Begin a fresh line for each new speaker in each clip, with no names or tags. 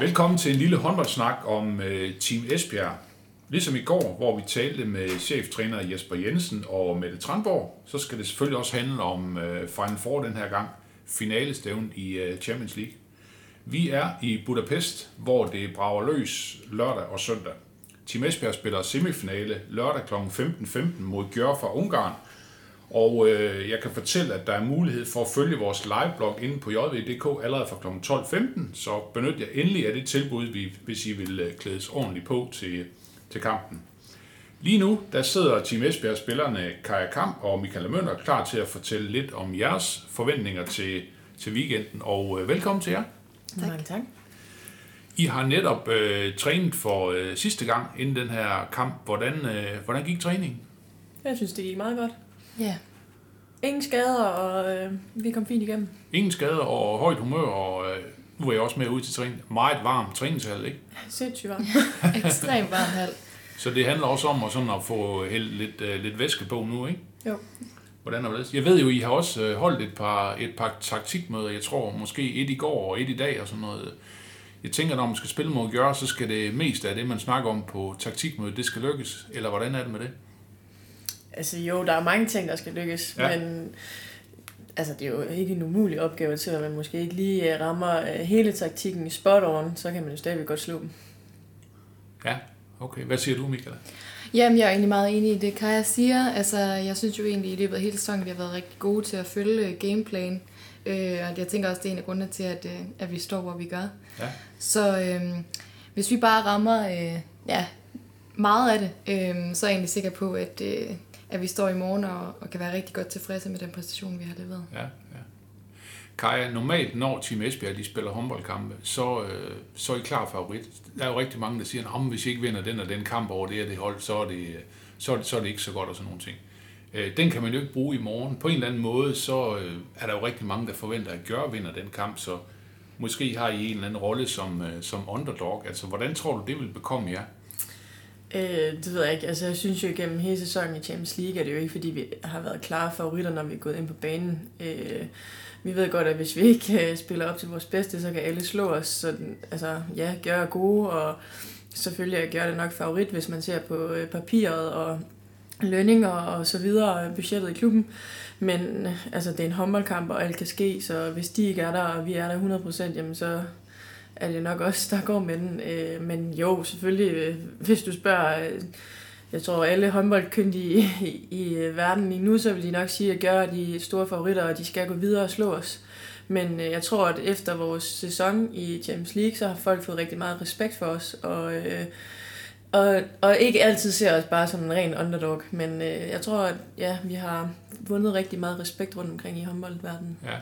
Velkommen til en lille håndboldsnak om øh, Team Esbjerg. Ligesom i går, hvor vi talte med cheftræner Jesper Jensen og Mette Tranborg, så skal det selvfølgelig også handle om uh, Final Four den her gang, finalestævn i øh, Champions League. Vi er i Budapest, hvor det brager løs lørdag og søndag. Team Esbjerg spiller semifinale lørdag kl. 15.15 mod Gjør fra Ungarn, og øh, jeg kan fortælle, at der er mulighed for at følge vores liveblog inde på jv.dk allerede fra kl. 12.15, så benyt jer endelig af det tilbud, hvis I vil øh, klædes ordentligt på til, til kampen. Lige nu, der sidder Team Esbjerg spillerne Kaja Kamp og Michael Mønder klar til at fortælle lidt om jeres forventninger til, til weekenden, og øh, velkommen til jer.
Tak. Mange tak.
I har netop øh, trænet for øh, sidste gang inden den her kamp. Hvordan, øh, hvordan gik træningen?
Jeg synes, det gik meget godt.
Ja.
Ingen skader, og øh, vi kom fint igennem.
Ingen skader og højt humør, og øh, nu er jeg også med ud til træning. Meget varm træningshal, ikke?
Sindssygt varm.
Ekstremt varm hal.
Så det handler også om at, sådan at få hældt lidt, øh, lidt væske på nu, ikke?
Jo.
Hvordan er det? Jeg ved jo, I har også øh, holdt et par, et par taktikmøder. Jeg tror måske et i går og et i dag og sådan noget. Jeg tænker, når man skal spille mod Gjør, så skal det meste af det, man snakker om på taktikmødet, det skal lykkes. Eller hvordan er det med det?
Altså jo, der er mange ting, der skal lykkes, ja. men altså, det er jo ikke en umulig opgave til, at man måske ikke lige øh, rammer øh, hele taktikken spot on, så kan man jo stadigvæk godt slå dem.
Ja, okay. Hvad siger du, Michael?
Jamen, jeg er egentlig meget enig i det, Kaja siger. Altså, jeg synes jo egentlig, i løbet af hele sæsonen, vi har været rigtig gode til at følge øh, gameplan. Øh, og jeg tænker også, det er en af grundene til, at, at vi står, hvor vi gør.
Ja.
Så øh, hvis vi bare rammer øh, ja, meget af det, øh, så er jeg egentlig sikker på, at, øh, at vi står i morgen og, og kan være rigtig godt tilfredse med den præstation, vi har leveret.
Ja, ja. Kaja, normalt når Team Esbjerg de spiller håndboldkampe, så, øh, så er I klar favorit. Der er jo rigtig mange, der siger, at hvis I ikke vinder den og den kamp over det og det hold, så er det, så er det, så er det ikke så godt og sådan nogle ting. Øh, den kan man jo ikke bruge i morgen. På en eller anden måde, så øh, er der jo rigtig mange, der forventer, at Gør vinder den kamp, så måske har I en eller anden rolle som, øh, som underdog. Altså, hvordan tror du, det vil bekomme jer?
Øh, det ved jeg ikke. Altså, jeg synes jo gennem hele sæsonen i Champions League, er det jo ikke, fordi vi har været klare favoritter, når vi er gået ind på banen. Øh, vi ved godt, at hvis vi ikke øh, spiller op til vores bedste, så kan alle slå os. Så altså, ja, gør er gode, og selvfølgelig gør det nok favorit, hvis man ser på øh, papiret og lønninger og så videre, budgettet i klubben. Men altså, det er en håndboldkamp, og alt kan ske, så hvis de ikke er der, og vi er der 100%, jamen så er det nok også, der går med den. Øh, men jo, selvfølgelig, øh, hvis du spørger, øh, jeg tror alle håndboldkyndige i, i, i øh, verden lige nu, så vil de nok sige, at gøre de store favoritter, og de skal gå videre og slå os. Men jeg tror, at efter vores sæson i Champions League, så har folk fået rigtig meget respekt for os, og, og, og ikke altid ser os bare som en ren underdog. Men jeg tror, at ja, vi har vundet rigtig meget respekt rundt omkring i håndboldverdenen.
Ja,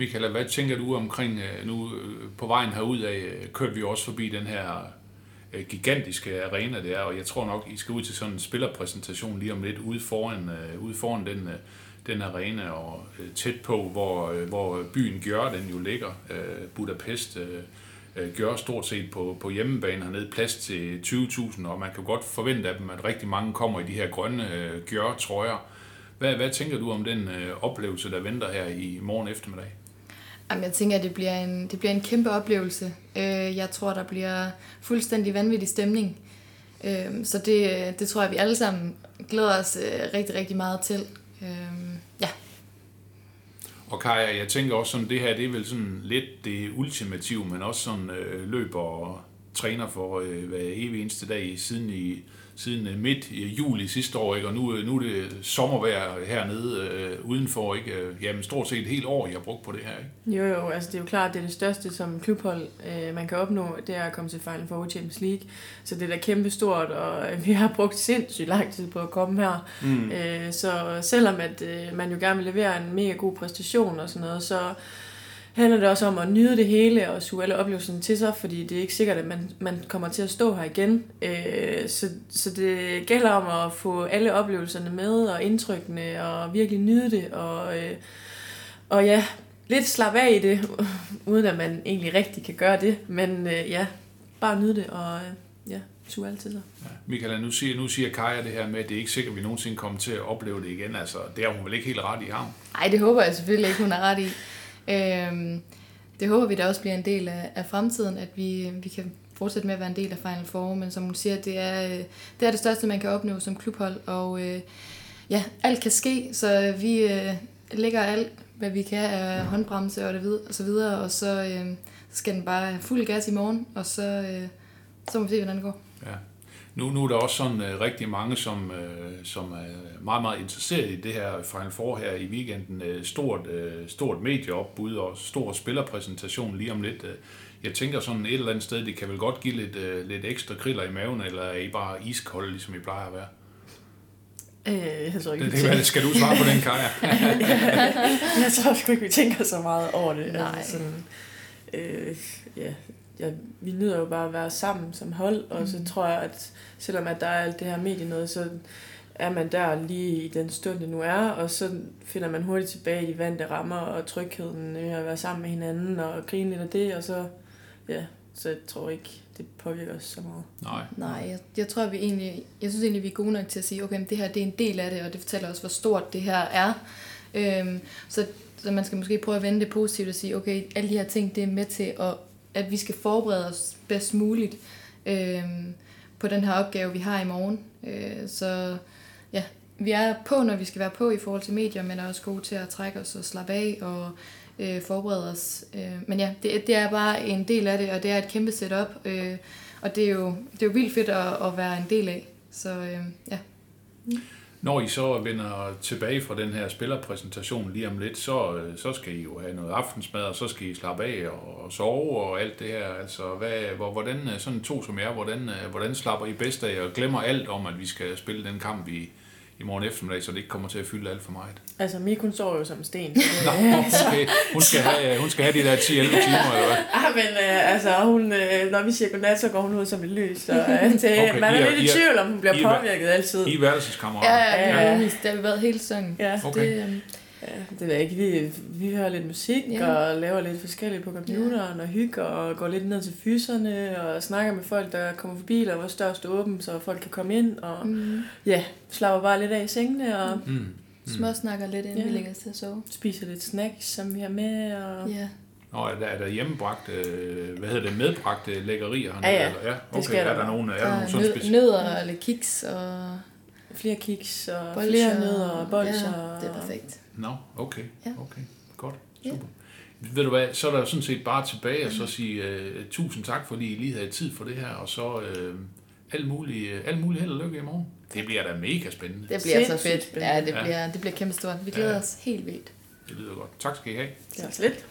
Michael, hvad tænker du omkring, øh, nu øh, på vejen herud af, øh, kørte vi også forbi den her gigantiske arena der, og jeg tror nok, I skal ud til sådan en spillerpræsentation lige om lidt ude foran, ude foran den, den arena og tæt på, hvor, hvor byen Gjør, den jo ligger, Budapest, gør stort set på, på hjemmebane hernede plads til 20.000, og man kan godt forvente af dem, at rigtig mange kommer i de her grønne gør trøjer. Hvad, hvad tænker du om den oplevelse, der venter her i morgen eftermiddag?
Jamen, jeg tænker, at det bliver en, det bliver en kæmpe oplevelse. Øh, jeg tror, der bliver fuldstændig vanvittig stemning. Øh, så det, det tror jeg, vi alle sammen glæder os øh, rigtig, rigtig meget til. Øh, ja.
Og Kaja, jeg tænker også sådan, det her, det er vel sådan lidt det ultimative, men også sådan øh, løber og træner for øh, hver evig eneste dag siden i siden øh, midt i juli sidste år, ikke? og nu, øh, nu er det sommervejr hernede øh, udenfor, ikke? Øh, jamen stort set et helt år, I har brugt på det her. Ikke?
Jo, jo, altså det er jo klart, det er det største som klubhold, øh, man kan opnå, det er at komme til Final Four Champions League, så det er da kæmpe stort, og vi har brugt sindssygt lang tid på at komme her, mm. øh, så selvom at øh, man jo gerne vil levere en mega god præstation og sådan noget, så handler det også om at nyde det hele og suge alle oplevelsen til sig, fordi det er ikke sikkert, at man, man kommer til at stå her igen. Øh, så, så det gælder om at få alle oplevelserne med og indtrykkene og virkelig nyde det. Og, øh, og ja, lidt slappe af i det, uden at man egentlig rigtig kan gøre det. Men øh, ja, bare nyde det og øh, ja, suge alt til sig. Ja.
Michael, nu siger, nu siger Kaja det her med, at det er ikke sikkert, at vi nogensinde kommer til at opleve det igen. Altså, det er hun vel ikke helt ret i ham?
Nej, det håber jeg selvfølgelig ikke, hun er ret i. Øhm, det håber vi da også bliver en del af, af fremtiden, at vi, øh, vi kan fortsætte med at være en del af Final Four, men som hun siger, det er, øh, det er det største, man kan opnå som klubhold, og øh, ja, alt kan ske, så vi øh, lægger alt, hvad vi kan af håndbremse og, det videre, og så videre, og så, øh, så skal den bare have fuld gas i morgen, og så, øh, så må vi se, hvordan det går.
Ja. Nu, nu er der også sådan uh, rigtig mange, som, uh, som er meget, meget interesseret i det her Final Four her i weekenden. Uh, stort, uh, stort medieopbud og stor spillerpræsentation lige om lidt. Uh, jeg tænker sådan et eller andet sted, det kan vel godt give lidt, uh, lidt ekstra kriller i maven, eller er I bare iskolde, ligesom I plejer at være?
Øh, jeg tror ikke,
Det, det, det, skal du svare på den, Kaja?
jeg tror sgu ikke, vi tænker så meget over det.
Nej.
Altså sådan, øh, ja, ja, vi nyder jo bare at være sammen som hold, og mm. så tror jeg, at selvom at der er alt det her medie noget, så er man der lige i den stund, det nu er, og så finder man hurtigt tilbage i de vante rammer og trygheden ved at være sammen med hinanden og grine lidt af det, og så, ja, så jeg tror ikke, det påvirker os så meget.
Nej.
Nej, jeg, jeg tror, vi egentlig, jeg synes egentlig, vi er gode nok til at sige, okay, men det her det er en del af det, og det fortæller også, hvor stort det her er. Øhm, så, så man skal måske prøve at vende det positivt og sige, okay, alle de her ting, det er med til, at, at vi skal forberede os bedst muligt øh, på den her opgave, vi har i morgen. Øh, så ja, vi er på, når vi skal være på i forhold til medier, men er også gode til at trække os og slappe af og øh, forberede os. Øh, men ja, det, det er bare en del af det, og det er et kæmpe setup, øh, og det er, jo, det er jo vildt fedt at, at være en del af. Så øh, ja. Mm.
Når I så vender tilbage fra den her spillerpræsentation lige om lidt, så, øh, så skal I jo have noget aftensmad, og så skal I slappe af og, og sove og alt det her. Altså, hvad, hvor, hvordan, øh, sådan to som jer, hvordan, øh, hvordan slapper I bedst af og glemmer alt om, at vi skal spille den kamp i, i morgen eftermiddag, så det ikke kommer til at fylde alt for meget?
Altså, Mikun sover jo som en sten.
Nå, okay. Hun skal have, hun skal have de der 10-11 timer, eller hvad?
Ah, men øh, altså, hun, øh, når vi siger godnat, så går hun ud som et lys. Så, øh, det,
Okay,
man er
er-
lidt
I
i tvivl, om hun bliver
I
påvirket altid.
I er værelseskammerater.
Ja, ja,
Ja.
ja. Det har vi været hele sæsonen.
Ja,
Okay.
Det, øhm,
ja, det ved jeg ikke. Vi, vi hører lidt musik
Ja.
ja. og laver lidt forskelligt på computeren og hygger og går lidt ned til fyserne og snakker med folk, der kommer forbi, og vores dør står åben, så folk kan komme ind og
mm,
ja, slapper bare lidt af i sengene og
Mm.
småsnakker lidt, inden
Ja.
vi lægger os til at sove.
spiser lidt snacks, som vi har med. Og...
Ja.
Nå, er der, er der hjemmebragt, øh, hvad hedder det, medbragte lækkerier? hernede,
Ja, ja.
Eller? ja okay.
skal
er
der
nogen, er
Der
der
er
nogen sådan
nød,
specielle?
nødder og lidt kiks og
Flere kiks og
bolcher.
flere nødder og bolcher.
Ja, det er perfekt.
Nå, okay.
Ja.
okay. Godt.
Ja.
Super. Ved du hvad, så er der sådan set bare tilbage og så sige uh, tusind tak, fordi I lige havde tid for det her, og så uh, alt muligt, uh, alt muligt held og lykke i morgen. Det bliver da mega spændende.
Det bliver så
Sindssygt
fedt.
spændende.
Ja, det
Ja.
bliver, det bliver kæmpe stort. Vi glæder
Ja.
os helt vildt.
Det lyder godt. Tak skal I have.
Det er også lidt.